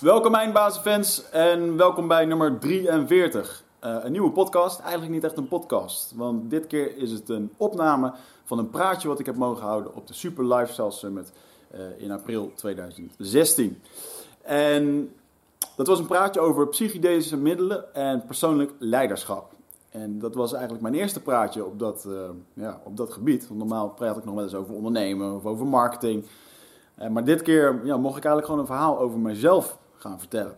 Welkom Eindbazenfans en welkom bij nummer 43. Uh, een nieuwe podcast, eigenlijk niet echt een podcast, want dit keer is het een opname van een praatje wat ik heb mogen houden op de Super Lifestyle Summit uh, in april 2016. En dat was een praatje over psychedelische middelen en persoonlijk leiderschap. En dat was eigenlijk mijn eerste praatje op dat, uh, ja, op dat gebied. Want normaal praat ik nog wel eens over ondernemen of over marketing. Maar dit keer ja, mocht ik eigenlijk gewoon een verhaal over mezelf gaan vertellen.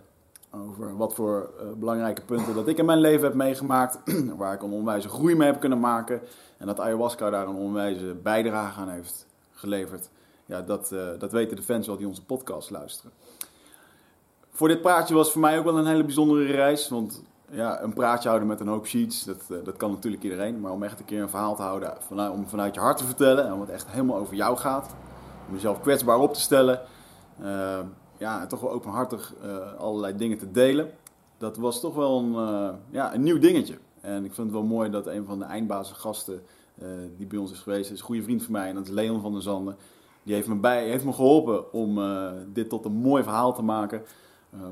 Over wat voor uh, belangrijke punten dat ik in mijn leven heb meegemaakt. waar ik een onwijze groei mee heb kunnen maken. En dat ayahuasca daar een onwijze bijdrage aan heeft geleverd. Ja, dat, dat weten de fans wel die onze podcast luisteren. Voor dit praatje was voor mij ook wel een hele bijzondere reis. Want ja, een praatje houden met een hoop sheets, dat, uh, dat kan natuurlijk iedereen. Maar om echt een keer een verhaal te houden, om vanuit je hart te vertellen en wat echt helemaal over jou gaat. Om jezelf kwetsbaar op te stellen. Ja, toch wel openhartig uh, allerlei dingen te delen. Dat was toch wel een, ja, een nieuw dingetje. En ik vind het wel mooi dat een van de eindbazen gasten die bij ons is geweest, is een goede vriend van mij. En dat is Leon van der Zanden. Die heeft me, bij, heeft me geholpen om dit tot een mooi verhaal te maken.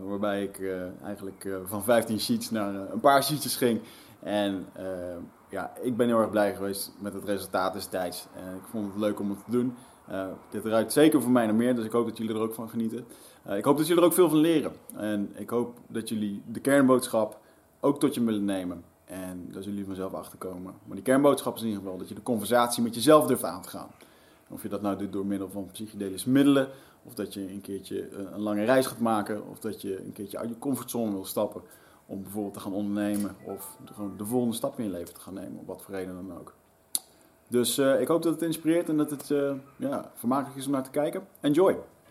Waarbij ik eigenlijk van 15 sheets naar een paar sheetjes ging. En ja, ik ben heel erg blij geweest met het resultaat destijds. Ik vond het leuk om het te doen. dit ruikt zeker voor mij naar meer, dus ik hoop dat jullie er ook van genieten. Ik hoop dat jullie er ook veel van leren. En ik hoop dat jullie de kernboodschap ook tot je willen nemen. En zullen jullie vanzelf achter komen. Maar die kernboodschap is in ieder geval dat je de conversatie met jezelf durft aan te gaan. Of je dat nou doet door middel van psychedelische middelen of dat je een keertje een lange reis gaat maken. Of dat je een keertje uit je comfortzone wil stappen. Om bijvoorbeeld te gaan ondernemen. Of gewoon de volgende stap in je leven te gaan nemen. Op wat voor reden dan ook. Dus uh, ik hoop dat het inspireert en dat het ja, vermakelijk is om naar te kijken. Enjoy!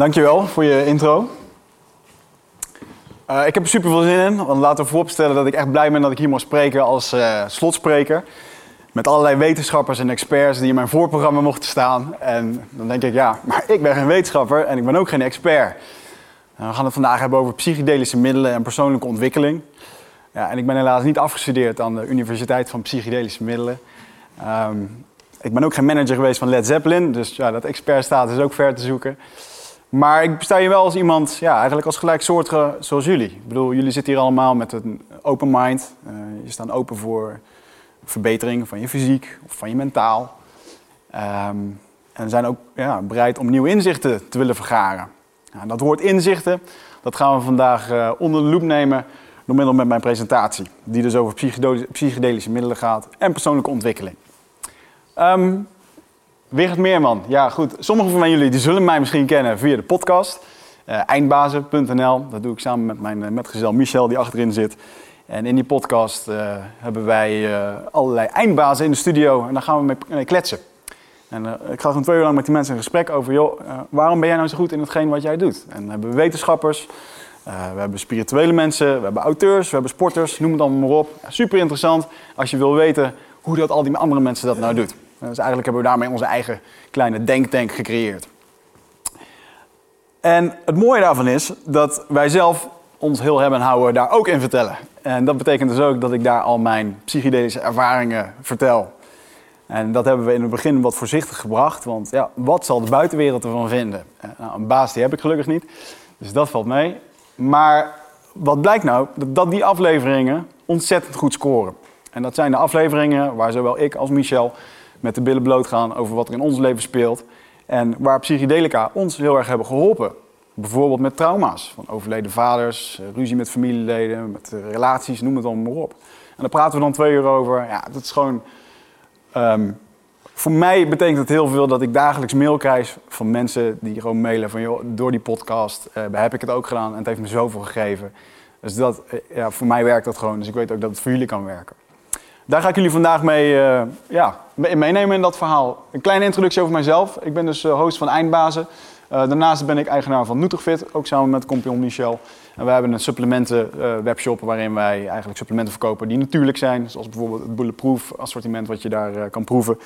Dankjewel voor je intro. Uh, ik heb er super veel zin in, want laten we vooropstellen dat ik echt blij ben dat ik hier mag spreken als uh, slotspreker. Met allerlei wetenschappers en experts die in mijn voorprogramma mochten staan. En dan denk ik, ja, maar ik ben geen wetenschapper en ik ben ook geen expert. Uh, we gaan het vandaag hebben over psychedelische middelen en persoonlijke ontwikkeling. Ja, en ik ben helaas niet afgestudeerd aan de Universiteit van Psychedelische Middelen. Um, ik ben ook geen manager geweest van Led Zeppelin, dus ja, dat expertstatus is ook ver te zoeken. Maar ik sta hier wel als iemand, ja, eigenlijk als gelijksoortige zoals jullie. Ik bedoel, jullie zitten hier allemaal met een open mind. Uh, je staat open voor verbetering van je fysiek of van je mentaal. Um, en zijn ook ja, bereid om nieuwe inzichten te willen vergaren. Nou, dat woord inzichten, dat gaan we vandaag uh, onder de loep nemen door middel met mijn presentatie. Die dus over psychedelische middelen gaat en persoonlijke ontwikkeling. Um, Wigert Meerman, ja goed. Sommigen van jullie die zullen mij misschien kennen via de podcast. Uh, eindbazen.nl, dat doe ik samen met mijn uh, metgezel Michel die achterin zit. En in die podcast uh, hebben wij allerlei eindbazen in de studio en daar gaan we mee, kletsen. En ik ga gewoon twee uur lang met die mensen in gesprek over, joh, waarom ben jij nou zo goed in hetgeen wat jij doet? En dan hebben we wetenschappers, we hebben spirituele mensen, we hebben auteurs, we hebben sporters, noem het allemaal maar op. Ja, super interessant als je wil weten hoe dat al die andere mensen dat nou doen. Dus eigenlijk hebben we daarmee onze eigen kleine denktank gecreëerd. En het mooie daarvan is dat wij zelf ons heel hebben houden daar ook in vertellen. En dat betekent dus ook dat ik daar al mijn psychedelische ervaringen vertel. En dat hebben we in het begin wat voorzichtig gebracht, want ja, wat zal de buitenwereld ervan vinden? Nou, een baas die heb ik gelukkig niet, dus dat valt mee. Maar wat blijkt nou? Dat die afleveringen ontzettend goed scoren. En dat zijn de afleveringen waar zowel ik als Michel met de billen bloot gaan over wat er in ons leven speelt. En waar psychedelica ons heel erg hebben geholpen. Bijvoorbeeld met trauma's van overleden vaders, ruzie met familieleden, met relaties, noem het allemaal maar op. daar praten we dan twee uur over. Ja, dat is gewoon... ehm, voor mij betekent het heel veel dat ik dagelijks mail krijg van mensen die gewoon mailen van... joh, door die podcast eh, heb ik het ook gedaan en het heeft me zoveel gegeven. Dus dat, eh, ja, voor mij werkt dat gewoon. Dus ik weet ook dat het voor jullie kan werken. Daar ga ik jullie vandaag mee, eh, ja, mee- meenemen in dat verhaal. Een kleine introductie over mijzelf. Ik ben dus eh, host van Eindbazen. Eh, daarnaast ben ik eigenaar van Nutrofit, ook samen met compagnon Michel. En wij hebben een supplementen eh, webshop waarin wij eigenlijk supplementen verkopen die natuurlijk zijn. Zoals bijvoorbeeld het Bulletproof assortiment wat je daar kan proeven.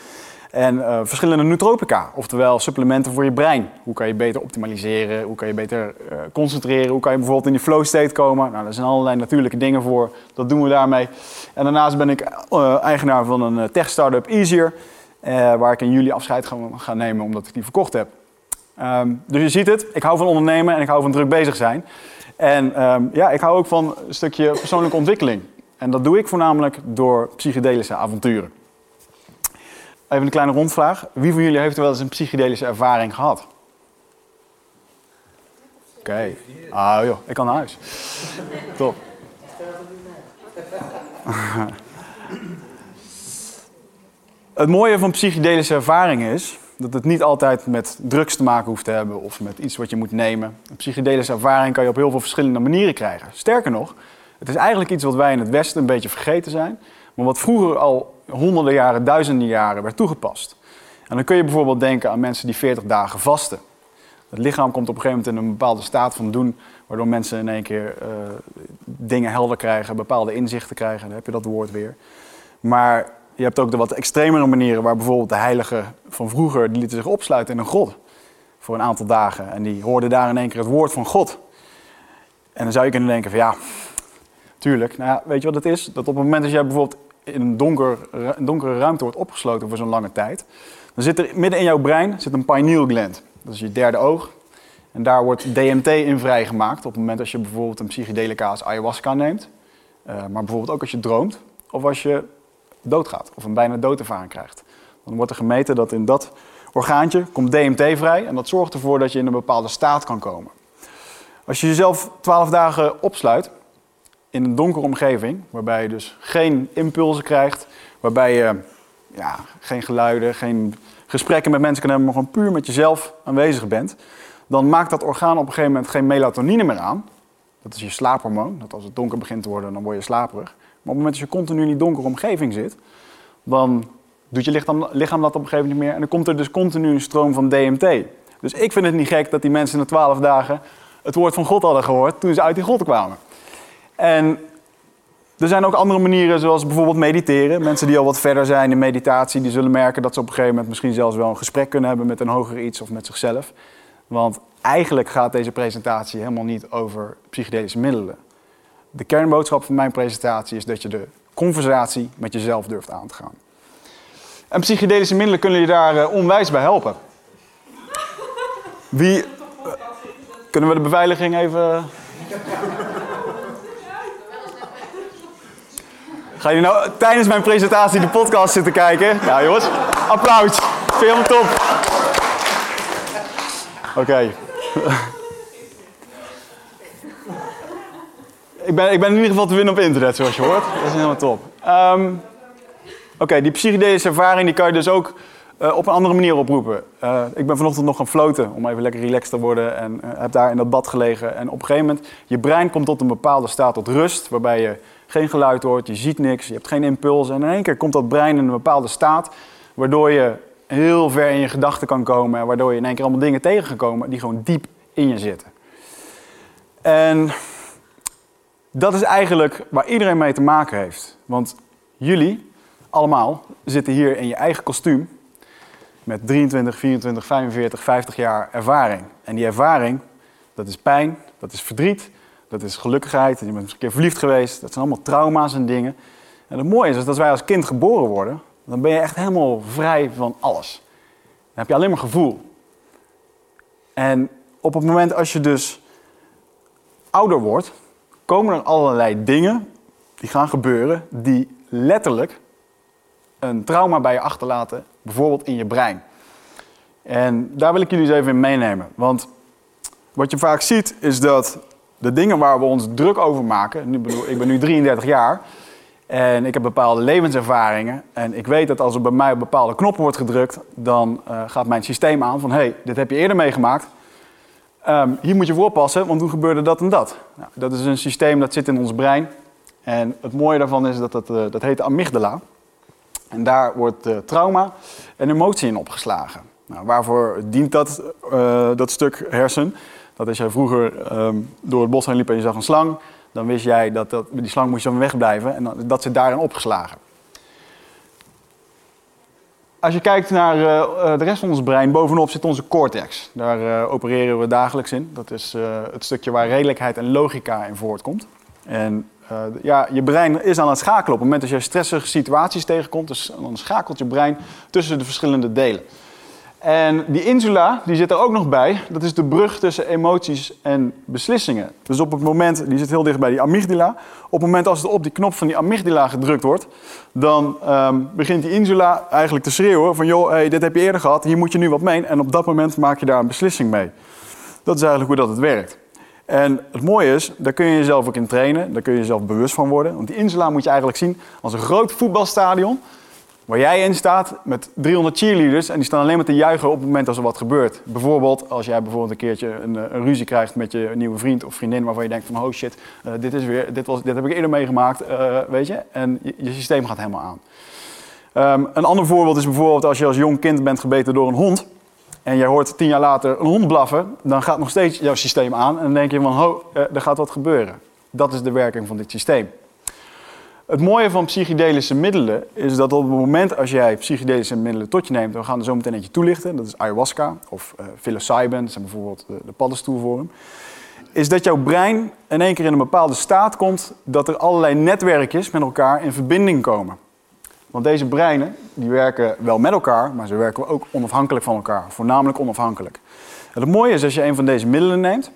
En eh, verschillende nootropica, oftewel supplementen voor je brein. Hoe kan je beter optimaliseren, hoe kan je beter eh, concentreren, hoe kan je bijvoorbeeld in die flow state komen. Nou, daar zijn allerlei natuurlijke dingen voor, dat doen we daarmee. En daarnaast ben ik eh, eigenaar van een eh, tech-startup Easier, waar ik in juli afscheid ga, ga nemen omdat ik die verkocht heb. Ehm, dus je ziet het, ik hou van ondernemen en ik hou van druk bezig zijn. En ehm, ja, ik hou ook van een stukje persoonlijke ontwikkeling. En dat doe ik voornamelijk door psychedelische avonturen. Even een kleine rondvraag. Wie van jullie heeft er wel eens een psychedelische ervaring gehad? Oké. Ah joh, ik kan naar huis. Top. Het mooie van psychedelische ervaringen is dat het niet altijd met drugs te maken hoeft te hebben of met iets wat je moet nemen. Een psychedelische ervaring kan je op heel veel verschillende manieren krijgen. Sterker nog, het is eigenlijk iets wat wij in het Westen een beetje vergeten zijn, maar wat vroeger al honderden jaren, duizenden jaren werd toegepast. En dan kun je bijvoorbeeld denken aan mensen die 40 dagen vasten. Het lichaam komt op een gegeven moment in een bepaalde staat van doen, waardoor mensen in één keer eh, dingen helder krijgen, bepaalde inzichten krijgen. Dan heb je dat woord weer. Maar je hebt ook de wat extremere manieren waar bijvoorbeeld de heiligen van vroeger, die lieten zich opsluiten in een grot voor een aantal dagen. En die hoorden daar in één keer het woord van God. En dan zou je kunnen denken van ja, tuurlijk. Nou ja, weet je wat het is? Dat op het moment dat jij bijvoorbeeld in een, donker, een donkere ruimte wordt opgesloten voor zo'n lange tijd, dan zit er midden in jouw brein zit een pineal gland. Dat is je derde oog. En daar wordt DMT in vrijgemaakt op het moment als je bijvoorbeeld een psychedelica als ayahuasca neemt. Eh, maar bijvoorbeeld ook als je droomt of als je doodgaat of een bijna doodervaring krijgt. Dan wordt er gemeten dat in dat orgaantje komt DMT vrij en dat zorgt ervoor dat je in een bepaalde staat kan komen. Als je jezelf 12 dagen opsluit in een donkere omgeving, waarbij je dus geen impulsen krijgt, waarbij je ja, geen geluiden, geen gesprekken met mensen kan hebben, maar gewoon puur met jezelf aanwezig bent, dan maakt dat orgaan op een gegeven moment geen melatonine meer aan. Dat is je slaaphormoon. Dat als het donker begint te worden, dan word je slaperig. Maar op het moment dat je continu in die donkere omgeving zit, dan doet je lichaam, lichaam dat op een gegeven moment niet meer. En dan komt er dus continu een stroom van DMT. Dus ik vind het niet gek dat die mensen na twaalf dagen het woord van God hadden gehoord toen ze uit die grot kwamen. En er zijn ook andere manieren, zoals bijvoorbeeld mediteren. Mensen die al wat verder zijn in meditatie, die zullen merken dat ze op een gegeven moment misschien zelfs wel een gesprek kunnen hebben met een hoger iets of met zichzelf. Want eigenlijk gaat deze presentatie helemaal niet over psychedelische middelen. De kernboodschap van mijn presentatie is dat je de conversatie met jezelf durft aan te gaan. En psychedelische middelen kunnen je daar eh, onwijs bij helpen. Wie. kunnen we de beveiliging even. Ga je nou tijdens mijn presentatie de podcast zitten kijken? Nou jongens, applaus. Helemaal top. Oké. ik, ben, ik ben in ieder geval te winnen op internet, zoals je hoort. Dat is helemaal top. Ehm, Oké, die psychedelische ervaring die kan je dus ook eh, op een andere manier oproepen. Eh, ik ben vanochtend nog gaan floten om even lekker relaxed te worden en eh, heb daar in dat bad gelegen. En op een gegeven moment, je brein komt tot een bepaalde staat tot rust, waarbij je geen geluid hoort, je ziet niks, je hebt geen impuls. En in één keer komt dat brein in een bepaalde staat, waardoor je heel ver in je gedachten kan komen en waardoor je in één keer allemaal dingen tegen kan komen die gewoon diep in je zitten. En dat is eigenlijk waar iedereen mee te maken heeft. Want jullie, allemaal, zitten hier in je eigen kostuum met 23, 24, 45, 50 jaar ervaring. En die ervaring, dat is pijn, dat is verdriet, dat is gelukkigheid. Je bent een keer verliefd geweest. Dat zijn allemaal trauma's en dingen. En het mooie is, is dat wij als kind geboren worden, dan ben je echt helemaal vrij van alles. Dan heb je alleen maar gevoel. En op het moment als je dus ouder wordt, komen er allerlei dingen die gaan gebeuren die letterlijk een trauma bij je achterlaten, bijvoorbeeld in je brein. En daar wil ik jullie eens even in meenemen. Want wat je vaak ziet is dat de dingen waar we ons druk over maken, nu bedoel, ik ben nu 33 jaar, En ik heb bepaalde levenservaringen. En ik weet dat als er bij mij op bepaalde knoppen wordt gedrukt, dan uh, gaat mijn systeem aan van hé, hey, dit heb je eerder meegemaakt. Um, hier moet je voor oppassen, want toen gebeurde dat en dat. Nou, dat is een systeem dat zit in ons brein. En het mooie daarvan is dat dat, uh, dat heet amygdala. En daar wordt uh, trauma en emotie in opgeslagen. Nou, waarvoor dient dat, dat stuk hersen? Dat als jij vroeger um, door het bos heen liep en je zag een slang, dan wist jij dat, dat die slang moest dan wegblijven en dat zit daarin opgeslagen. Als je kijkt naar uh, de rest van ons brein, bovenop zit onze cortex. Daar opereren we dagelijks in. Dat is het stukje waar redelijkheid en logica in voortkomt. En ja, je brein is aan het schakelen. Op het moment dat je stressige situaties tegenkomt, dus dan schakelt je brein tussen de verschillende delen. En die insula, die zit er ook nog bij. Dat is de brug tussen emoties en beslissingen. Dus op het moment, die zit heel dicht bij die amygdala. Op het moment als het op die knop van die amygdala gedrukt wordt, dan um, begint die insula eigenlijk te schreeuwen van joh, dit heb je eerder gehad, hier moet je nu wat mee. En op dat moment maak je daar een beslissing mee. Dat is eigenlijk hoe dat het werkt. En het mooie is, daar kun je jezelf ook in trainen, daar kun je jezelf bewust van worden. Want die insula moet je eigenlijk zien als een groot voetbalstadion Waar jij in staat met 300 cheerleaders en die staan alleen maar te juichen op het moment als er wat gebeurt. Bijvoorbeeld als jij bijvoorbeeld een keertje een, een ruzie krijgt met je nieuwe vriend of vriendin waarvan je denkt van oh shit, uh, dit, is weer, dit, was, dit heb ik eerder meegemaakt, uh, weet je. En je, je, systeem gaat helemaal aan. Um, een ander voorbeeld is bijvoorbeeld als je als jong kind bent gebeten door een hond. En jij hoort tien jaar later een hond blaffen, dan gaat nog steeds jouw systeem aan. En dan denk je van, oh, er gaat wat gebeuren. Dat is de werking van dit systeem. Het mooie van psychedelische middelen is dat op het moment als jij psychedelische middelen tot je neemt, we gaan er zo meteen eentje toelichten, dat is ayahuasca of uh, psilocybin, dat zijn bijvoorbeeld de, de paddenstoelvorm, is dat jouw brein in één keer in een bepaalde staat komt dat er allerlei netwerkjes met elkaar in verbinding komen. Want deze breinen die werken wel met elkaar, maar ze werken ook onafhankelijk van elkaar, voornamelijk onafhankelijk. En het mooie is als je een van deze middelen neemt,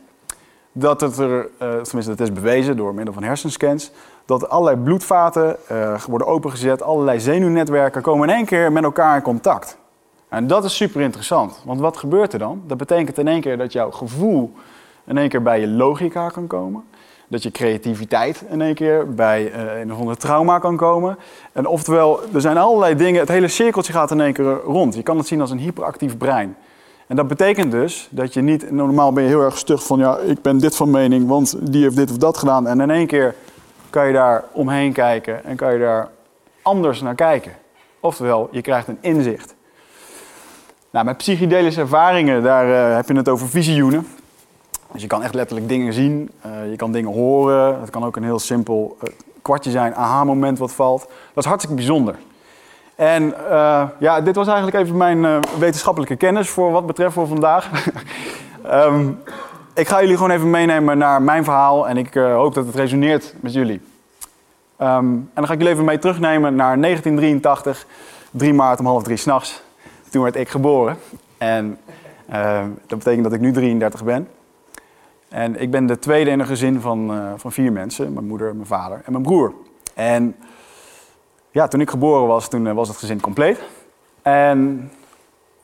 dat het er, uh, tenminste dat is bewezen door middel van hersenscans, dat allerlei bloedvaten uh, worden opengezet, allerlei zenuwnetwerken komen in één keer met elkaar in contact. En dat is super interessant, want wat gebeurt er dan? Dat betekent in één keer dat jouw gevoel in één keer bij je logica kan komen. Dat je creativiteit in één keer bij uh, een of trauma kan komen. En oftewel, er zijn allerlei dingen, het hele cirkeltje gaat in één keer rond. Je kan het zien als een hyperactief brein. En dat betekent dus dat je niet, normaal ben je heel erg stug van, ja, ik ben dit van mening, want die heeft dit of dat gedaan. En in één keer kan je daar omheen kijken en kan je daar anders naar kijken. Oftewel, je krijgt een inzicht. Nou, met psychedelische ervaringen, daar uh, heb je het over visioenen. Dus je kan echt letterlijk dingen zien, uh, je kan dingen horen. Het kan ook een heel simpel uh, kwartje zijn, aha-moment wat valt. Dat is hartstikke bijzonder. En ja, dit was eigenlijk even mijn wetenschappelijke kennis voor wat betreft voor vandaag. um, ik ga jullie gewoon even meenemen naar mijn verhaal en ik uh, hoop dat het resoneert met jullie. Um, en dan ga ik jullie even mee terugnemen naar 1983, 3 maart om half drie s'nachts. Toen werd ik geboren. En uh, dat betekent dat ik nu 33 ben. En ik ben de tweede in een gezin van, uh, van vier mensen. Mijn moeder, mijn vader en mijn broer. En ja, toen ik geboren was, toen was het gezin compleet. En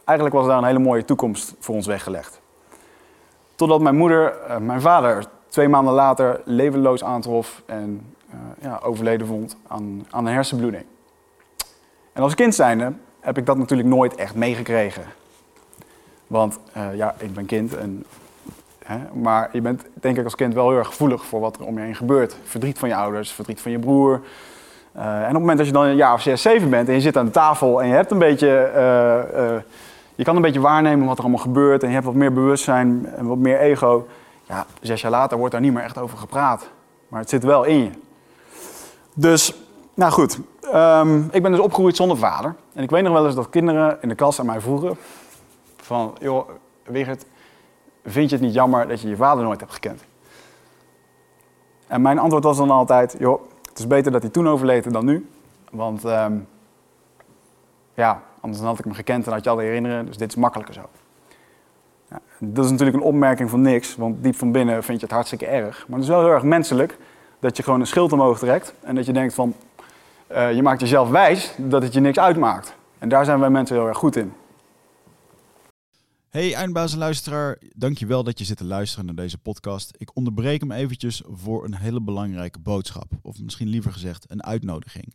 eigenlijk was daar een hele mooie toekomst voor ons weggelegd. Totdat mijn moeder uh, mijn vader twee maanden later levenloos aantrof en uh, ja, overleden vond aan, aan een hersenbloeding. En als kind zijnde heb ik dat natuurlijk nooit echt meegekregen. Want uh, ja, ik ben kind, en, hè, maar je bent denk ik als kind wel heel erg gevoelig voor wat er om je heen gebeurt. Verdriet van je ouders, verdriet van je broer. en op het moment dat je dan een jaar of zes, zeven bent en je zit aan de tafel en je hebt een beetje je kan een beetje waarnemen wat er allemaal gebeurt en je hebt wat meer bewustzijn en wat meer ego. Ja, zes jaar later wordt daar niet meer echt over gepraat. Maar het zit wel in je. Dus, nou goed. Um, ik ben dus opgegroeid zonder vader. En ik weet nog wel eens dat kinderen in de klas aan mij vroegen: van, joh, Wigert, vind je het niet jammer dat je je vader nooit hebt gekend? En mijn antwoord was dan altijd: joh, het is beter dat hij toen overleed dan nu. Want um, ja, Anders had ik hem gekend en had je al herinneren. Dus dit is makkelijker zo. Ja, dat is natuurlijk een opmerking van niks, want diep van binnen vind je het hartstikke erg. Maar het is wel heel erg menselijk dat je gewoon een schild omhoog trekt en dat je denkt van, uh, je maakt jezelf wijs dat het je niks uitmaakt. En daar zijn wij mensen heel erg goed in. Hey eindbazenluisteraar, dankjewel dat je zit te luisteren naar deze podcast. Ik onderbreek hem eventjes voor een hele belangrijke boodschap. Of misschien liever gezegd een uitnodiging.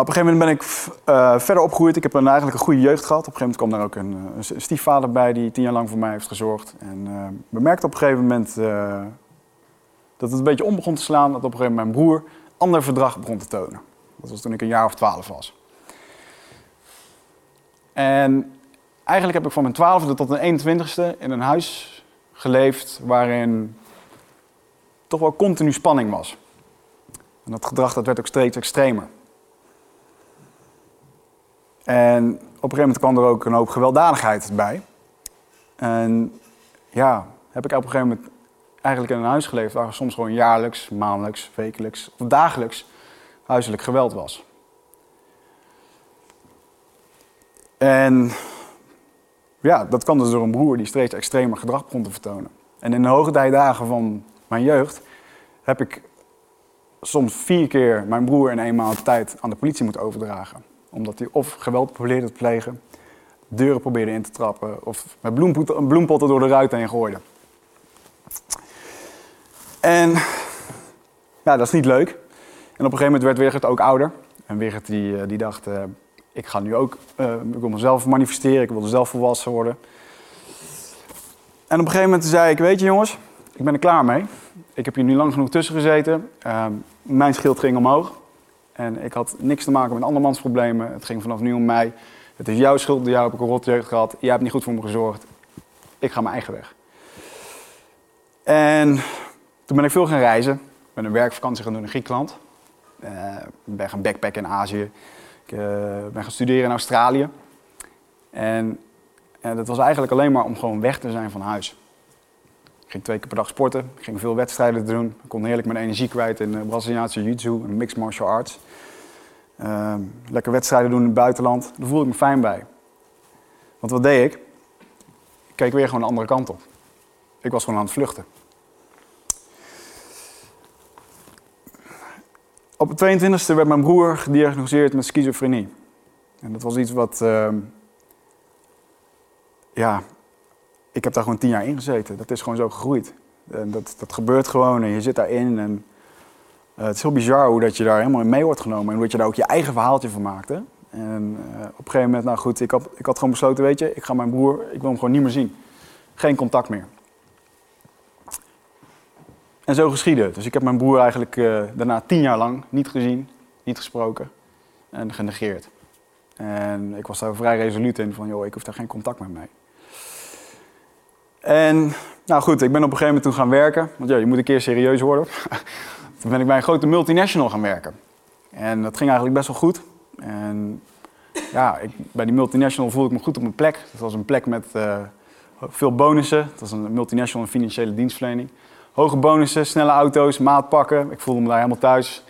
Op een gegeven moment ben ik uh, verder opgegroeid. Ik heb een, eigenlijk een goede jeugd gehad. Op een gegeven moment kwam daar ook een, een stiefvader bij die tien jaar lang voor mij heeft gezorgd. En uh, bemerkte op een gegeven moment dat het een beetje om begon te slaan. Dat op een gegeven moment mijn broer ander verdrag begon te tonen. Dat was toen ik een jaar of twaalf was. En eigenlijk heb ik van mijn twaalfde tot mijn 21ste in een huis geleefd waarin toch wel continu spanning was. En dat gedrag dat werd ook steeds extremer. En op een gegeven moment kwam er ook een hoop gewelddadigheid bij. En ja, heb ik op een gegeven moment eigenlijk in een huis geleefd waar soms gewoon jaarlijks, maandelijks, wekelijks of dagelijks huiselijk geweld was. En ja, dat kwam dus door een broer die steeds extremer gedrag begon te vertonen. En in de hoogtijdagen van mijn jeugd heb ik soms vier keer mijn broer in een maand tijd aan de politie moeten overdragen. Omdat hij of geweld probeerde te plegen, deuren probeerde in te trappen of met bloempotten door de ruit heen gooide. En ja, dat is niet leuk. En op een gegeven moment werd Wigert ook ouder. En Wigert die, eh, die dacht, uh, ik ga nu ook, uh, ik wil mezelf manifesteren, ik wil zelf volwassen worden. En op een gegeven moment zei ik, weet je jongens, ik ben er klaar mee. Ik heb hier nu lang genoeg tussen gezeten. Mijn schild ging omhoog. En ik had niks te maken met andermans problemen. Het ging vanaf nu om mij. Het is jouw schuld, jou heb ik een rotjeugd gehad. Jij hebt niet goed voor me gezorgd. Ik ga mijn eigen weg. En toen ben ik veel gaan reizen. Ik ben een werkvakantie gaan doen in Griekenland. Uh, ben gaan backpacken in Azië. Ik uh, ben gaan studeren in Australië. En uh, dat was eigenlijk alleen maar om gewoon weg te zijn van huis. Ik ging twee keer per dag sporten. Ik ging veel wedstrijden doen. Ik kon heerlijk mijn energie kwijt in uh, Braziliaanse jiu-jitsu en mixed martial arts. Ehm, lekker wedstrijden doen in het buitenland. Daar voelde ik me fijn bij. Want wat deed ik? Ik keek weer gewoon de andere kant op. Ik was gewoon aan het vluchten. Op de 22e werd mijn broer gediagnosticeerd met schizofrenie. En dat was iets wat. Uh, ja, ik heb daar gewoon tien jaar in gezeten. Dat is gewoon zo gegroeid. En dat, dat gebeurt gewoon en je zit daarin. En, uh, het is heel bizar hoe dat je daar helemaal in mee wordt genomen. En dat je daar ook je eigen verhaaltje van maakt. En uh, op een gegeven moment, nou goed, ik had, ik had gewoon besloten, weet je, ik ga mijn broer, ik wil hem gewoon niet meer zien. Geen contact meer. En zo geschiedde Dus ik heb mijn broer eigenlijk uh, daarna tien jaar lang niet gezien, niet gesproken en genegeerd. En ik was daar vrij resoluut in van, joh, ik hoef daar geen contact meer mee. En nou goed, ik ben op een gegeven moment toen gaan werken. Want ja, je moet een keer serieus worden. toen ben ik bij een grote multinational gaan werken. En dat ging eigenlijk best wel goed. En ja, ik, bij die multinational voelde ik me goed op mijn plek. Het was een plek met uh, veel bonussen. Het was een multinational financiële dienstverlening hoge bonussen, snelle auto's, maatpakken. Ik voelde me daar helemaal thuis.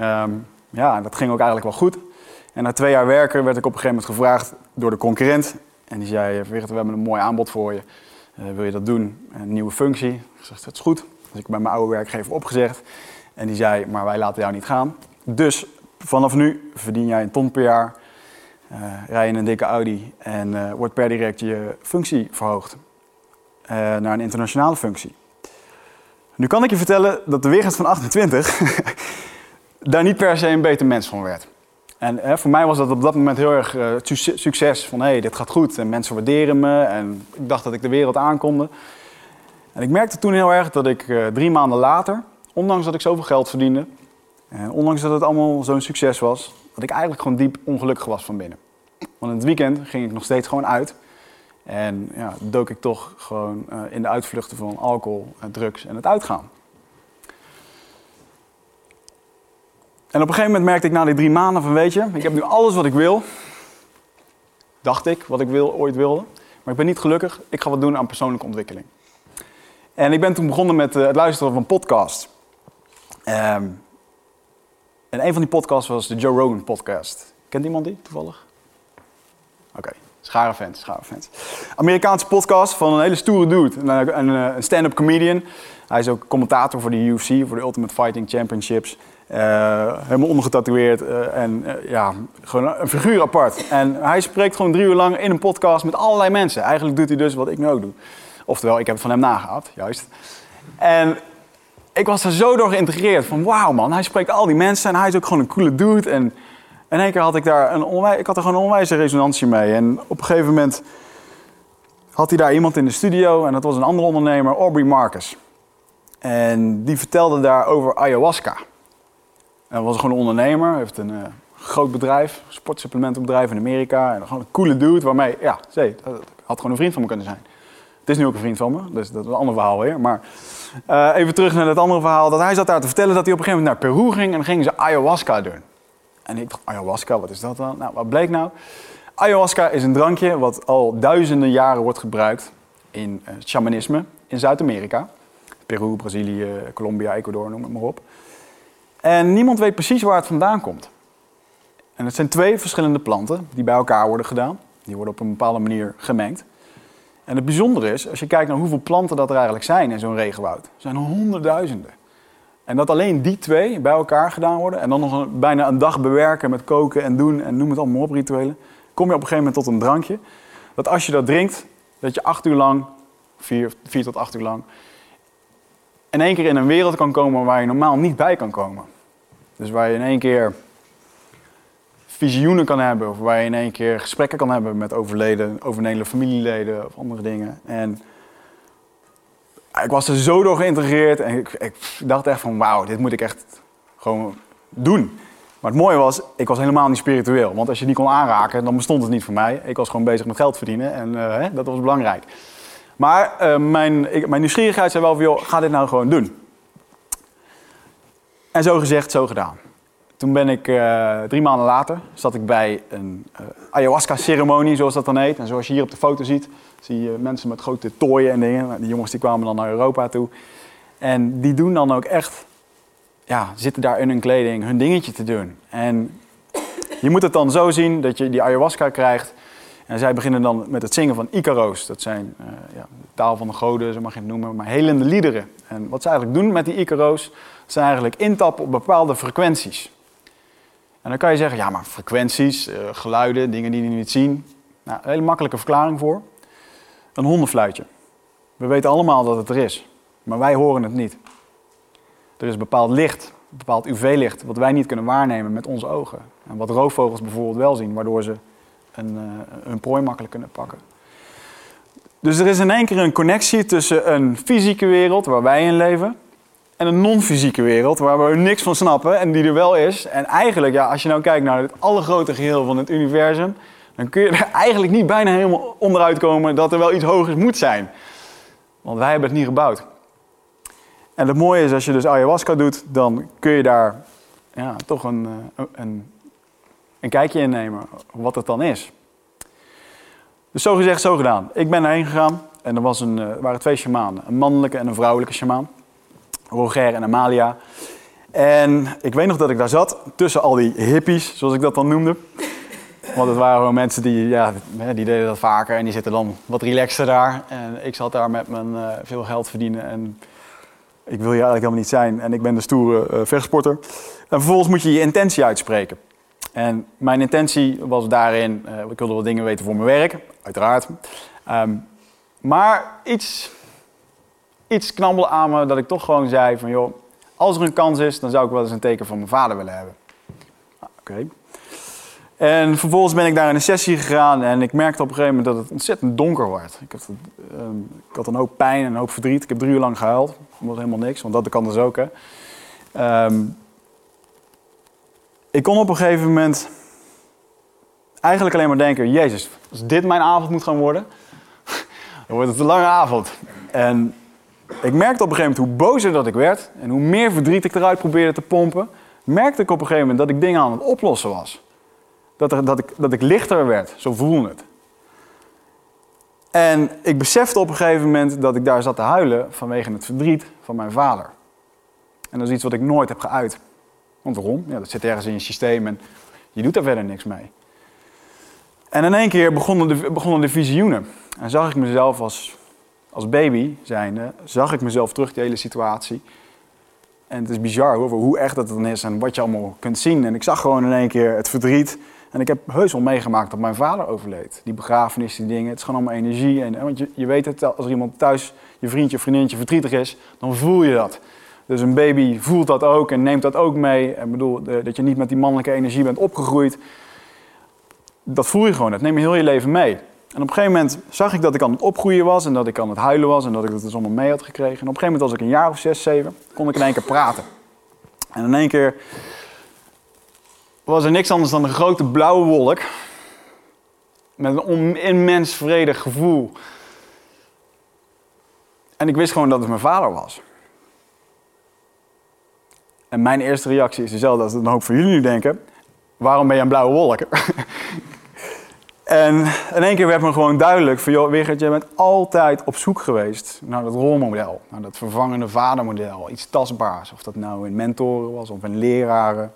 Um, ja, dat ging ook eigenlijk wel goed. En na twee jaar werken werd ik op een gegeven moment gevraagd door de concurrent En die zei, we hebben een mooi aanbod voor je. Eh, wil je dat doen? Een nieuwe functie. Ik dat is goed. Dus ik bij mijn oude werkgever opgezegd. En die zei, maar wij laten jou niet gaan. Dus vanaf nu verdien jij een ton per jaar. Uh, rij je een dikke Audi en uh, wordt per direct je functie verhoogd. naar een internationale functie. Nu kan ik je vertellen dat de Wigert van 28 daar niet per se een beter mens van werd. En voor mij was dat op dat moment heel erg uh, succes. Van hé, hey, dit gaat goed en mensen waarderen me. En ik dacht dat ik de wereld aankonde. En ik merkte toen heel erg dat ik uh, drie maanden later, ondanks dat ik zoveel geld verdiende. En ondanks dat het allemaal zo'n succes was, dat ik eigenlijk gewoon diep ongelukkig was van binnen. Want in het weekend ging ik nog steeds gewoon uit. En ja, dook ik toch gewoon uh, in de uitvluchten van alcohol, drugs en het uitgaan. En op een gegeven moment merkte ik na die drie maanden van, weet je, ik heb nu alles wat ik wil. Dacht ik, wat ik wil, ooit wilde. Maar ik ben niet gelukkig. Ik ga wat doen aan persoonlijke ontwikkeling. En ik ben toen begonnen met uh, het luisteren van podcasts. Um, en een van die podcasts was de Joe Rogan podcast. Kent iemand die toevallig? Oké, schare fans, schare fans. Amerikaanse podcast van een hele stoere dude. Een, een, een stand-up comedian. Hij is ook commentator voor de UFC, voor de Ultimate Fighting Championships. Uh, helemaal ondergetatoeëerd uh, en uh, ja, gewoon een figuur apart. En hij spreekt gewoon drie uur lang in een podcast met allerlei mensen. Eigenlijk doet hij dus wat ik nu ook doe. Oftewel, ik heb het van hem nagehad, juist. En ik was er zo door geïntegreerd van wauw man, hij spreekt al die mensen en hij is ook gewoon een coole dude. En in één keer had ik daar een onwijs, ik had er gewoon een onwijze resonantie mee. En op een gegeven moment had hij daar iemand in de studio en dat was een andere ondernemer, Aubrey Marcus. En die vertelde daar over ayahuasca. Hij was gewoon een ondernemer, heeft een uh, groot bedrijf, sportsupplementenbedrijf in Amerika. En gewoon een coole dude waarmee, ja, zee, dat had gewoon een vriend van me kunnen zijn. Het is nu ook een vriend van me, dus dat is een ander verhaal weer. Maar uh, even terug naar het andere verhaal. Dat hij zat daar te vertellen dat hij op een gegeven moment naar Peru ging en gingen ze ayahuasca doen. En ik dacht, ayahuasca, wat is dat dan? Nou, wat bleek nou? Ayahuasca is een drankje wat al duizenden jaren wordt gebruikt in uh, shamanisme in Zuid-Amerika. Peru, Brazilië, Colombia, Ecuador, noem het maar op. En niemand weet precies waar het vandaan komt. En het zijn twee verschillende planten die bij elkaar worden gedaan. Die worden op een bepaalde manier gemengd. En het bijzondere is, als je kijkt naar hoeveel planten dat er eigenlijk zijn in zo'n regenwoud, zijn er honderdduizenden. En dat alleen die twee bij elkaar gedaan worden en dan nog bijna een dag bewerken met koken en doen en noem het allemaal op rituelen, kom je op een gegeven moment tot een drankje. Dat als je dat drinkt, dat je acht uur lang, vier tot acht uur lang, in één keer in een wereld kan komen waar je normaal niet bij kan komen. Dus waar je in één keer visioenen kan hebben, of waar je in één keer gesprekken kan hebben met overleden, overleden familieleden of andere dingen. En ik was er zo door geïntegreerd en ik, ik dacht echt van wauw, dit moet ik echt gewoon doen. Maar het mooie was, ik was helemaal niet spiritueel. Want als je die kon aanraken, dan bestond het niet voor mij. Ik was gewoon bezig met geld verdienen en uh, hè, dat was belangrijk. Maar uh, mijn, ik, mijn nieuwsgierigheid zei wel ga dit nou gewoon doen. En zo gezegd, zo gedaan. Toen ben ik uh, drie maanden later, zat ik bij een uh, ayahuasca-ceremonie, zoals dat dan heet. En zoals je hier op de foto ziet, zie je mensen met grote tooien en dingen. Nou, die jongens die kwamen dan naar Europa toe. En die doen dan ook echt, ja, zitten daar in hun kleding hun dingetje te doen. En je moet het dan zo zien dat je die ayahuasca krijgt. En zij beginnen dan met het zingen van Icaro's. Dat zijn uh, ja, de taal van de goden, zo mag je het noemen, maar helende liederen. En wat ze eigenlijk doen met die Icaro's, zijn eigenlijk intappen op bepaalde frequenties. En dan kan je zeggen, ja maar frequenties, uh, geluiden, dingen die je niet ziet. Nou, een hele makkelijke verklaring voor. Een hondenfluitje. We weten allemaal dat het er is, maar wij horen het niet. Er is bepaald licht, bepaald UV-licht, wat wij niet kunnen waarnemen met onze ogen. En wat roofvogels bijvoorbeeld wel zien, waardoor ze een, uh, hun prooi makkelijk kunnen pakken. Dus er is in één keer een connectie tussen een fysieke wereld waar wij in leven en een non-fysieke wereld waar we niks van snappen en die er wel is. En eigenlijk, ja, als je nou kijkt naar het allergrote geheel van het universum, dan kun je er eigenlijk niet bijna helemaal onderuit komen dat er wel iets hogers moet zijn. Want wij hebben het niet gebouwd. En het mooie is, als je dus ayahuasca doet, dan kun je daar ja, toch een, eh, een, een kijkje in nemen wat het dan is. Dus zo gezegd, zo gedaan. Ik ben erheen gegaan en er was een, er waren twee shamanen. Een mannelijke en een vrouwelijke shamaan. Roger en Amalia. En ik weet nog dat ik daar zat, tussen al die hippies, zoals ik dat dan noemde. Want het waren gewoon mensen die, ja, die deden dat vaker en die zitten dan wat relaxter daar. En ik zat daar met mijn uh, veel geld verdienen en ik wil je eigenlijk helemaal niet zijn. En ik ben de stoere uh. En vervolgens moet je je intentie uitspreken. En mijn intentie was daarin, uh, ik wilde wat dingen weten voor mijn werk, uiteraard. Um, maar iets, iets knabbelde aan me dat ik toch gewoon zei van joh, als er een kans is, dan zou ik wel eens een teken van mijn vader willen hebben. Nou, Oké. En vervolgens ben ik daar in een sessie gegaan en ik merkte op een gegeven moment dat het ontzettend donker werd. Ik had, um, ik had een hoop pijn en een hoop verdriet. Ik heb drie uur lang gehuild. Dat was helemaal niks, want dat kan dus ook. Hè. Um, ik kon op een gegeven moment eigenlijk alleen maar denken: Jezus, als dit mijn avond moet gaan worden, dan wordt het een lange avond. En ik merkte op een gegeven moment hoe bozer dat ik werd en hoe meer verdriet ik eruit probeerde te pompen, merkte ik op een gegeven moment dat ik dingen aan het oplossen was. Dat, er, dat, ik, dat ik lichter werd, zo voelde het. En ik besefte op een gegeven moment dat ik daar zat te huilen vanwege het verdriet van mijn vader. En dat is iets wat ik nooit heb geuit. Want waarom? Ja, dat zit ergens in je systeem en je doet daar verder niks mee. En in één keer begonnen de, begonnen de visioenen. En zag ik mezelf als, als baby zijnde, zag ik mezelf terug, die hele situatie. En het is bizar hoor, hoe echt dat dan is en wat je allemaal kunt zien. En ik zag gewoon in één keer het verdriet. En ik heb heus wel meegemaakt dat mijn vader overleed. Die begrafenis, die dingen, het is gewoon allemaal energie. En, want je, je weet het, als iemand thuis, je vriendje, vriendinnetje verdrietig is, dan voel je dat. Dus een baby voelt dat ook en neemt dat ook mee. En bedoel, dat je niet met die mannelijke energie bent opgegroeid. Dat voel je gewoon, dat neem je heel je leven mee. En op een gegeven moment zag ik dat ik aan het opgroeien was en dat ik aan het huilen was en dat ik het dus allemaal mee had gekregen. En op een gegeven moment, als ik een jaar of zes, zeven, kon ik in één keer praten. En in één keer was er niks anders dan een grote blauwe wolk. Met een immens vredig gevoel. En ik wist gewoon dat het mijn vader was. En mijn eerste reactie is dezelfde als een hoop van jullie nu denken. Waarom ben je een blauwe wolk? en in één keer werd me gewoon duidelijk van, joh, Wigert, je bent altijd op zoek geweest naar dat rolmodel. Naar dat vervangende vadermodel. Iets tastbaars. Of dat nou in mentoren was of in leraren.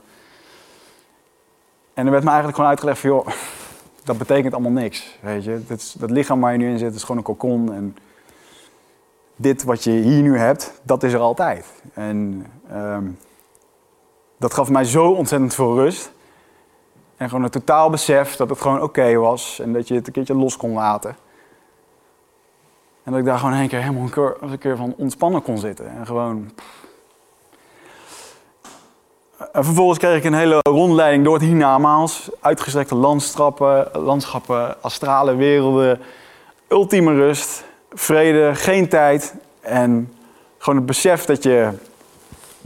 En er werd me eigenlijk gewoon uitgelegd van, joh, dat betekent allemaal niks. Weet je, dat, dat lichaam waar je nu in zit is gewoon een kokon. En dit wat je hier nu hebt, dat is er altijd. En um, dat gaf mij zo ontzettend veel rust. En gewoon een totaal besef dat het gewoon oké was en dat je het een keertje los kon laten. En dat ik daar gewoon een keer helemaal een keer, een keer van ontspannen kon zitten. En gewoon. En vervolgens kreeg ik een hele rondleiding door het hiernamaals. Uitgestrekte landschappen, landschappen, astrale werelden, ultieme rust, vrede, geen tijd. En gewoon het besef dat je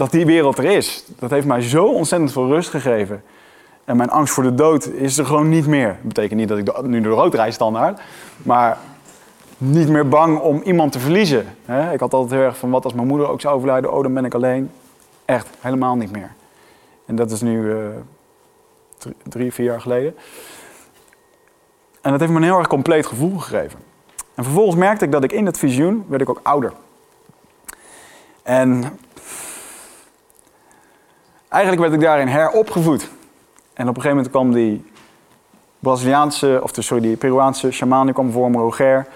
dat die wereld er is. Dat heeft mij zo ontzettend veel rust gegeven. En mijn angst voor de dood is er gewoon niet meer. Dat betekent niet dat ik nu door rood standaard. Maar niet meer bang om iemand te verliezen. Ik had altijd heel erg van wat als mijn moeder ook zou overlijden. Oh, dan ben ik alleen. Echt, helemaal niet meer. En dat is nu uh, drie, vier jaar geleden. En dat heeft me een heel erg compleet gevoel gegeven. En vervolgens merkte ik dat ik in het visioen, werd ik ook ouder. En Eigenlijk werd ik daarin heropgevoed. En op een gegeven moment kwam die Braziliaanse, of sorry, die Peruaanse shaman, kwam voor me, Roger.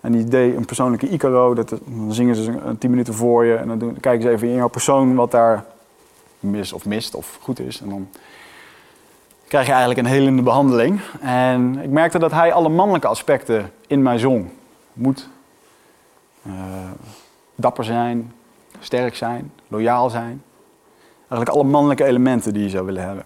En die deed een persoonlijke Icaro. Dat, dan zingen ze tien minuten voor je. En dan, kijken ze even in jouw persoon wat daar mis of mist of goed is. En dan krijg je eigenlijk een helende behandeling. En ik merkte dat hij alle mannelijke aspecten in mij zong. Moed, uh, dapper zijn, sterk zijn, loyaal zijn. Eigenlijk alle mannelijke elementen die je zou willen hebben.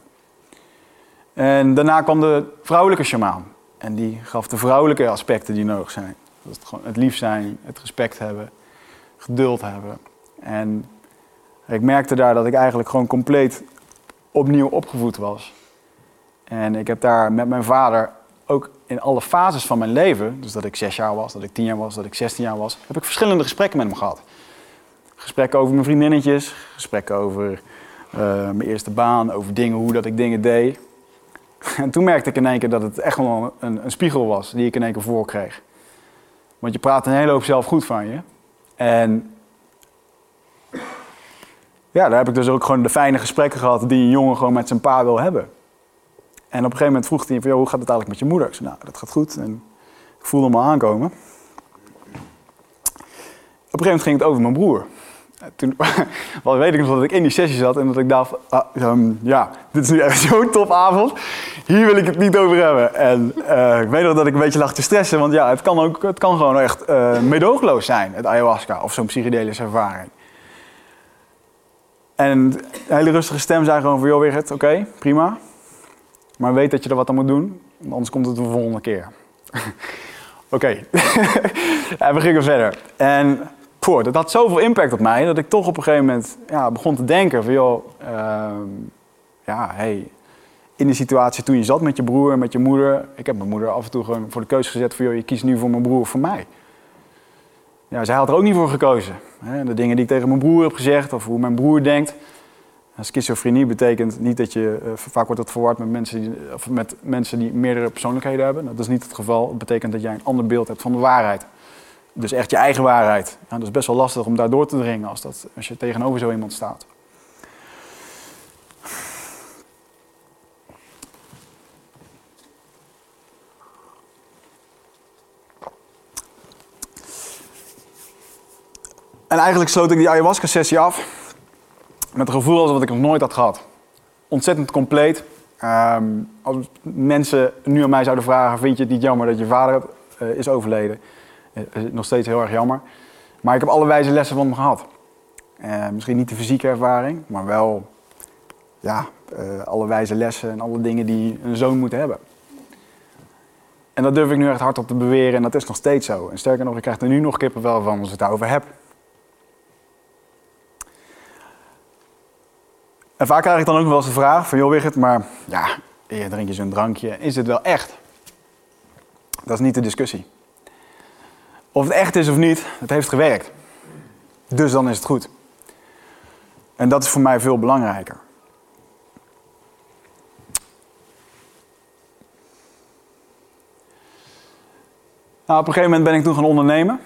En daarna kwam de vrouwelijke shamaan. En die gaf de vrouwelijke aspecten die nodig zijn. Dat het, gewoon het lief zijn, het respect hebben, geduld hebben. En ik merkte daar dat ik eigenlijk gewoon compleet opnieuw opgevoed was. En ik heb daar met mijn vader ook in alle fases van mijn leven, dus dat ik zes jaar was, dat ik tien jaar was, dat ik zestien jaar was, heb ik verschillende gesprekken met hem gehad. Gesprekken over mijn vriendinnetjes, gesprekken over mijn eerste baan, over dingen, hoe dat ik dingen deed. En toen merkte ik in één keer dat het echt wel een, een spiegel was die ik in één keer voor kreeg. Want je praat een hele hoop zelf goed van je. En ja, daar heb ik dus ook gewoon de fijne gesprekken gehad die een jongen gewoon met zijn pa wil hebben. En op een gegeven moment vroeg hij van, hoe gaat het eigenlijk met je moeder? Ik zei, nou, dat gaat goed. En ik voelde al aankomen. Op een gegeven moment ging het over mijn broer. Toen wel weet ik nog dat ik in die sessie zat en dat ik dacht, ah, ehm, ja, dit is nu echt zo'n topavond. Hier wil ik het niet over hebben. En uh, ik weet nog dat ik een beetje lag te stressen, want ja, het kan, ook, het kan gewoon echt uh, medoogloos zijn, het ayahuasca of zo'n psychedelische ervaring. En een hele rustige stem zei gewoon van, joh Wigert, oké, prima. Maar weet dat je er wat aan moet doen, anders komt het de volgende keer. oké. en we gingen verder. En dat had zoveel impact op mij, dat ik toch op een gegeven moment ja, begon te denken van, joh, uh, ja, hey, in de situatie toen je zat met je broer en met je moeder. Ik heb mijn moeder af en toe gewoon voor de keuze gezet van, joh, je kiest nu voor mijn broer of voor mij. Ja, zij had er ook niet voor gekozen. De dingen die ik tegen mijn broer heb gezegd, of hoe mijn broer denkt. Schizofrenie betekent niet dat je, uh, vaak wordt het verward met mensen, die, of met mensen die meerdere persoonlijkheden hebben. Dat is niet het geval. Het betekent dat jij een ander beeld hebt van de waarheid. Dus echt je eigen waarheid. dat is best wel lastig om daar door te dringen als, dat, als je tegenover zo iemand staat. En eigenlijk sloot ik die ayahuasca-sessie af met een gevoel alsof ik nog nooit had gehad. Ontzettend compleet. Um, als mensen nu aan mij zouden vragen, vind je het niet jammer dat je vader uh, is overleden? Uh, nog steeds heel erg jammer. Maar ik heb alle wijze lessen van hem gehad. Uh, misschien niet de fysieke ervaring, maar wel ja, alle wijze lessen en alle dingen die een zoon moet hebben. En dat durf ik nu echt hardop te beweren en dat is nog steeds zo. En sterker nog, ik krijg er nu nog kippenvel van als ik het daarover heb. En vaak krijg ik dan ook wel eens de vraag van, joh Wigert, maar ja, drink je zo'n drankje, is het wel echt? Dat is niet de discussie. Of het echt is of niet, het heeft gewerkt. Dus dan is het goed. En dat is voor mij veel belangrijker. Nou, op een gegeven moment ben ik toen gaan ondernemen.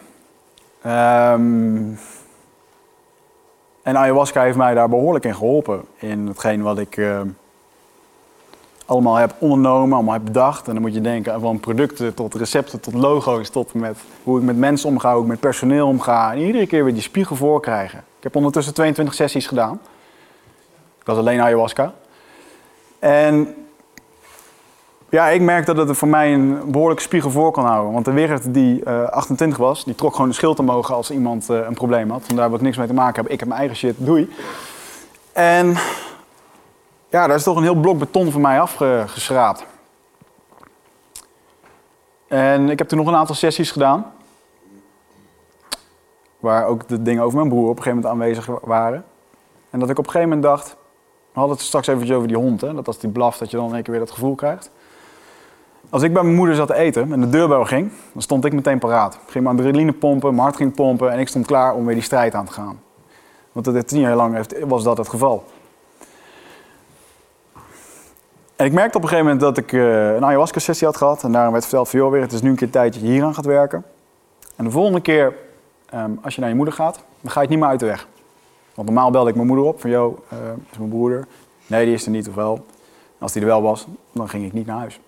Um, en ayahuasca heeft mij daar behoorlijk in geholpen. In hetgeen wat ik uh, allemaal heb ondernomen, allemaal heb bedacht. En dan moet je denken van producten tot recepten, tot logo's, tot met hoe ik met mensen omga, hoe ik met personeel omga. En iedere keer weer die spiegel voor krijgen. Ik heb ondertussen 22 sessies gedaan. Ik was alleen ayahuasca. En ja, ik merk dat het voor mij een behoorlijke spiegel voor kan houden. Want de Wigert die uh, 28 was, die trok gewoon de schild omhoog als iemand uh, een probleem had. Vandaar ik niks mee te maken hebben. Ik heb mijn eigen shit, doei. En ja, daar is toch een heel blok beton voor mij afgeschraapt. En ik heb toen nog een aantal sessies gedaan. Waar ook de dingen over mijn broer op een gegeven moment aanwezig waren. En dat ik op een gegeven moment dacht... We hadden het straks even over die hond, hè? dat als die blaft dat je dan in één keer weer dat gevoel krijgt. Als ik bij mijn moeder zat te eten en de deurbel ging, dan stond ik meteen paraat. Ik ging mijn adrenaline pompen, mijn hart ging pompen en ik stond klaar om weer die strijd aan te gaan. Want dat tien jaar lang was dat het geval. En ik merkte op een gegeven moment dat ik uh, een ayahuasca-sessie had gehad. En daarom werd verteld van, joh, weer, het is nu een keer tijd dat je hier aan gaat werken. En de volgende keer, um, als je naar je moeder gaat, dan ga je het niet meer uit de weg. Want normaal belde ik mijn moeder op van, joh, uh, is mijn broeder? Nee, die is er niet, of wel. als die er wel was, dan ging ik niet naar huis.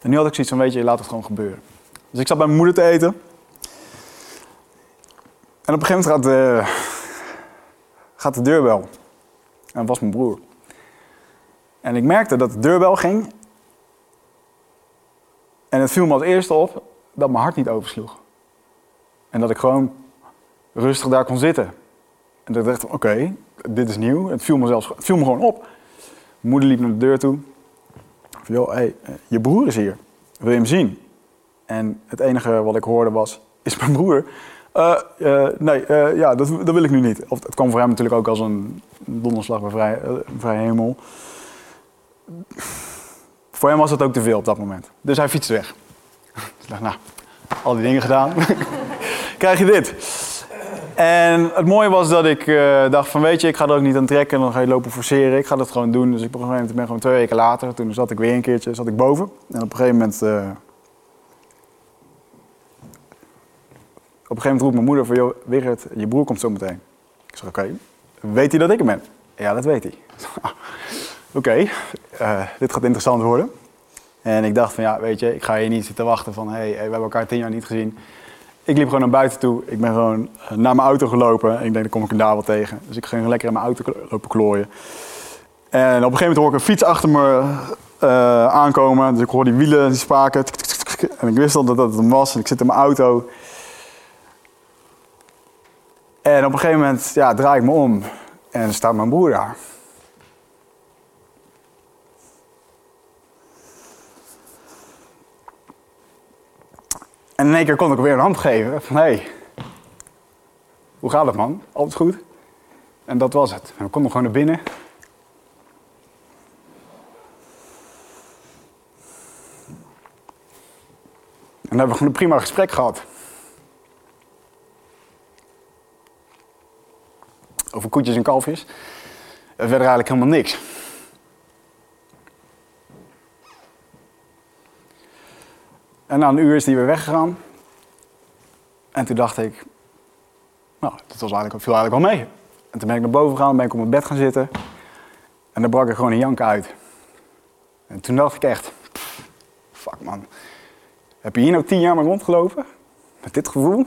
En nu had ik zoiets van, weet je, laat het gewoon gebeuren. Dus ik zat bij mijn moeder te eten. En op een gegeven moment gaat de, gaat de deurbel. En dat was mijn broer. En ik merkte dat de deurbel ging. En het viel me als eerste op dat mijn hart niet oversloeg. En dat ik gewoon rustig daar kon zitten. En dat ik dacht, oké, dit is nieuw. Het viel me, zelfs, het viel me gewoon op. Moeder liep naar de deur toe. Van, joh, hey, eh, je broer is hier. Wil je hem zien? En het enige wat ik hoorde was, is mijn broer? Uh, uh, nee, ja, dat, dat, wil ik nu niet. Of, het kwam voor hem natuurlijk ook als een donderslag bij vrij, vrij hemel. Voor hem was het ook te veel op dat moment. Dus hij fietste weg. ik dacht, nou, al die dingen gedaan. Krijg je dit. En het mooie was dat ik uh, dacht van weet je, ik ga er ook niet aan trekken en dan ga je lopen forceren. Ik ga dat gewoon doen. Dus ik op een gegeven moment ben gewoon twee weken later. Toen zat ik weer een keertje, zat ik boven. En op een gegeven moment... Uh, op een gegeven moment roept mijn moeder van, joh, Wigert, je broer komt zo meteen. Ik zeg, oké, weet hij dat ik er ben? Ja, dat weet hij. Oké, eh, dit gaat interessant worden. En ik dacht van ja, weet je, ik ga hier niet zitten wachten van hé, hey, we hebben elkaar tien jaar niet gezien. Ik liep gewoon naar buiten toe. Ik ben gewoon eh, naar mijn auto gelopen. En ik denk, dan kom ik hem daar wel tegen. Dus ik ging lekker in mijn auto lopen klooien. En op een gegeven moment hoor ik een fiets achter me uh, aankomen. Dus ik hoor die wielen, die spaken. En ik wist al dat dat hem was. En ik zit in mijn auto. En op een gegeven moment ja, draai ik me om. En staat mijn broer daar. In één keer kon ik weer een hand geven. Van, hé, hey, hoe gaat het man? Alles goed? En dat was het. En we konden gewoon naar binnen. En dan hebben we gewoon een prima gesprek gehad. Over koetjes en kalfjes. En verder eigenlijk helemaal niks. En na een uur is hij weer weggegaan. En toen dacht ik, nou, dat was eigenlijk, viel eigenlijk wel mee. En toen ben ik naar boven gegaan, ben ik op mijn bed gaan zitten. En dan brak er gewoon een jank uit. En toen dacht ik echt, fuck man. Heb je hier nou tien jaar mee rondgelopen? Met dit gevoel?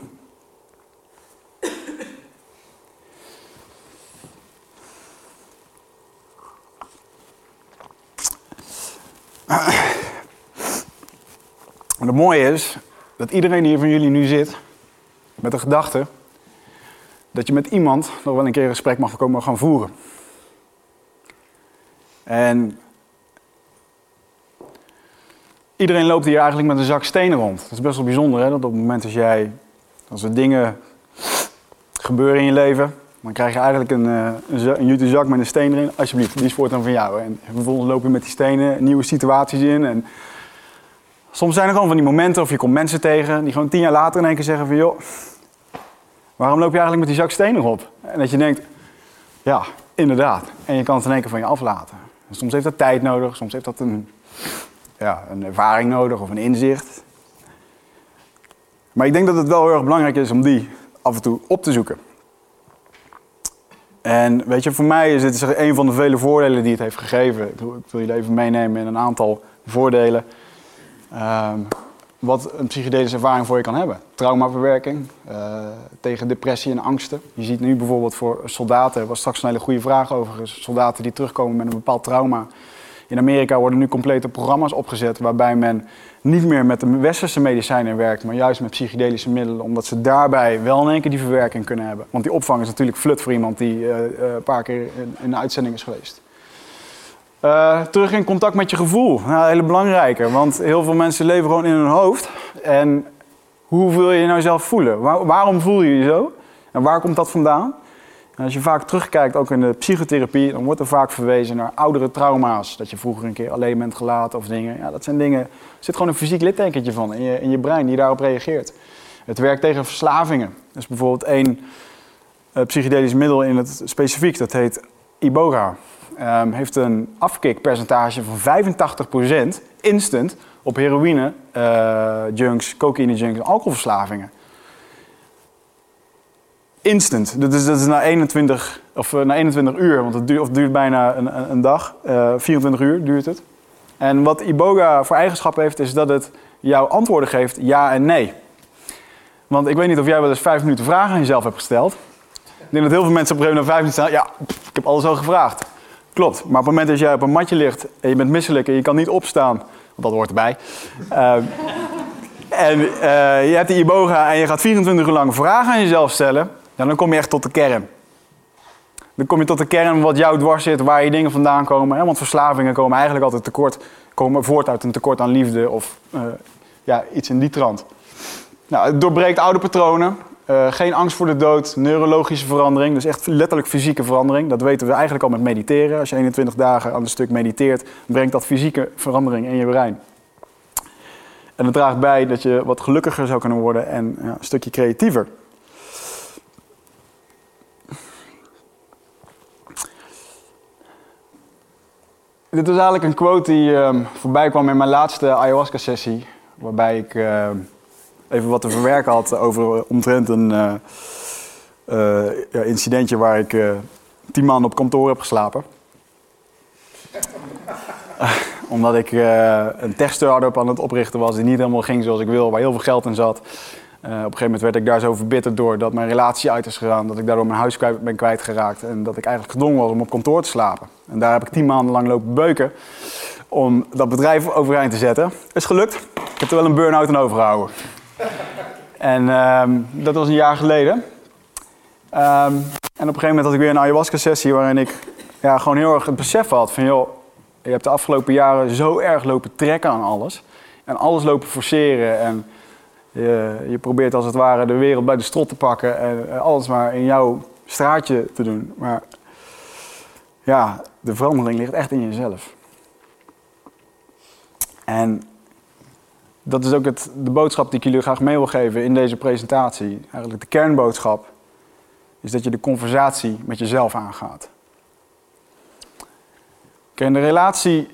Het mooie is dat iedereen hier van jullie nu zit met de gedachte dat je met iemand nog wel een keer een gesprek mag komen gaan voeren. En iedereen loopt hier eigenlijk met een zak stenen rond. Dat is best wel bijzonder, hè? dat op het moment dat jij, als er dingen gebeuren in je leven, dan krijg je eigenlijk een, eh, een, jute zak met een steen erin. Alsjeblieft, die is voortaan van jou. En vervolgens loop je met die stenen nieuwe situaties in. En soms zijn er gewoon van die momenten, of je komt mensen tegen, die gewoon tien jaar later in één keer zeggen van joh, waarom loop je eigenlijk met die zak stenen op? En dat je denkt, ja, inderdaad. En je kan het in één keer van je aflaten. soms heeft dat tijd nodig, soms heeft dat een ja, een ervaring nodig of een inzicht. Maar ik denk dat het wel heel erg belangrijk is om die af en toe op te zoeken. En weet je, voor mij is dit een van de vele voordelen die het heeft gegeven. Ik wil jullie even meenemen in een aantal voordelen. Um, wat een psychedelische ervaring voor je kan hebben. Traumaverwerking, uh, tegen depressie en angsten. Je ziet nu bijvoorbeeld voor soldaten, was straks een hele goede vraag over, soldaten die terugkomen met een bepaald trauma. In Amerika worden nu complete programma's opgezet waarbij men niet meer met de westerse medicijnen werkt, maar juist met psychedelische middelen, omdat ze daarbij wel in één keer die verwerking kunnen hebben. Want die opvang is natuurlijk flut voor iemand die uh, een paar keer in, de uitzending is geweest. Uh, terug in contact met je gevoel. Nou, hele belangrijke, want heel veel mensen leven gewoon in hun hoofd. En hoe wil je je nou zelf voelen? Waar, waarom voel je je zo? En waar komt dat vandaan? Als je vaak terugkijkt, ook in de psychotherapie, dan wordt er vaak verwezen naar oudere trauma's. Dat je vroeger een keer alleen bent gelaten of dingen. Ja, dat zijn dingen. Er zit gewoon een fysiek littekenje van in je, in je brein die daarop reageert. Het werkt tegen verslavingen. Dus bijvoorbeeld één uh, psychedelisch middel in het specifiek, dat heet Iboga. Um, heeft een afkikpercentage van 85% instant op heroïne, uh, junks, cocaïne junks en alcoholverslavingen instant. Dat is, dat is na 21, of, uh, na 21 uur, want het duurt, of duurt bijna een, een dag. Uh, eh, 24 uur duurt het. En wat Iboga voor eigenschap heeft, is dat het jou antwoorden geeft ja en nee. Want ik weet niet of jij wel eens vijf minuten vragen aan jezelf hebt gesteld. Ik denk dat heel veel mensen op een gegeven moment vijf minuten staan. Ja, ik heb alles al gevraagd. Klopt. Maar op het moment dat jij op een matje ligt en je bent misselijk en je kan niet opstaan, want dat hoort erbij. Uh, en je hebt die Iboga en je gaat 24 uur lang vragen aan jezelf stellen ja, dan kom je echt tot de kern. Dan kom je tot de kern wat jou dwars zit, waar je dingen vandaan komen. Hè? Want verslavingen komen eigenlijk altijd tekort, komen voort uit een tekort aan liefde of uh, ja, iets in die trant. Nou, het doorbreekt oude patronen. Uh, geen angst voor de dood, neurologische verandering, dus echt letterlijk fysieke verandering. Dat weten we eigenlijk al met mediteren. Als je 21 dagen aan een stuk mediteert, brengt dat fysieke verandering in je brein. En dat draagt bij dat je wat gelukkiger zou kunnen worden en ja, een stukje creatiever. Dit was eigenlijk een quote die uh, voorbij kwam in mijn laatste ayahuasca-sessie. Waarbij ik uh, even wat te verwerken had over omtrent een uh, ja, incidentje waar ik tien maanden op kantoor heb geslapen. omdat ik een tech-startup aan het oprichten was die niet helemaal ging zoals ik wil, waar heel veel geld in zat. Op een gegeven moment werd ik daar zo verbitterd door dat mijn relatie uit is gegaan, dat ik daardoor mijn huis kwijt, ben kwijtgeraakt en dat ik eigenlijk gedwongen was om op kantoor te slapen. En daar heb ik tien maanden lang lopen beuken om dat bedrijf overeind te zetten. Is gelukt. Ik heb er wel een burn-out aan overgehouden. En uh, dat was een jaar geleden. Um, en op een gegeven moment had ik weer een ayahuasca-sessie waarin ik ja, gewoon heel erg het besef had van joh, je hebt de afgelopen jaren zo erg lopen trekken aan alles. En alles lopen forceren en je, je probeert als het ware de wereld bij de strot te pakken en alles maar in jouw straatje te doen. Maar ja, de verandering ligt echt in jezelf. En dat is ook het, de boodschap die ik jullie graag mee wil geven in deze presentatie. Eigenlijk de kernboodschap is dat je de conversatie met jezelf aangaat. Kijk, de relatie,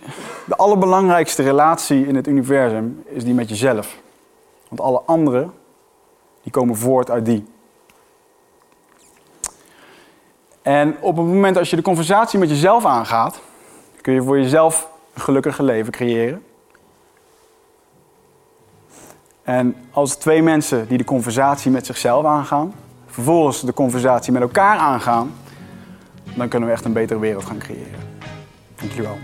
de allerbelangrijkste relatie in het universum is die met jezelf. Want alle anderen, die komen voort uit die. En op het moment als je de conversatie met jezelf aangaat, kun je voor jezelf een gelukkiger leven creëren. En als twee mensen die de conversatie met zichzelf aangaan, vervolgens de conversatie met elkaar aangaan, dan kunnen we echt een betere wereld gaan creëren. Dankjewel.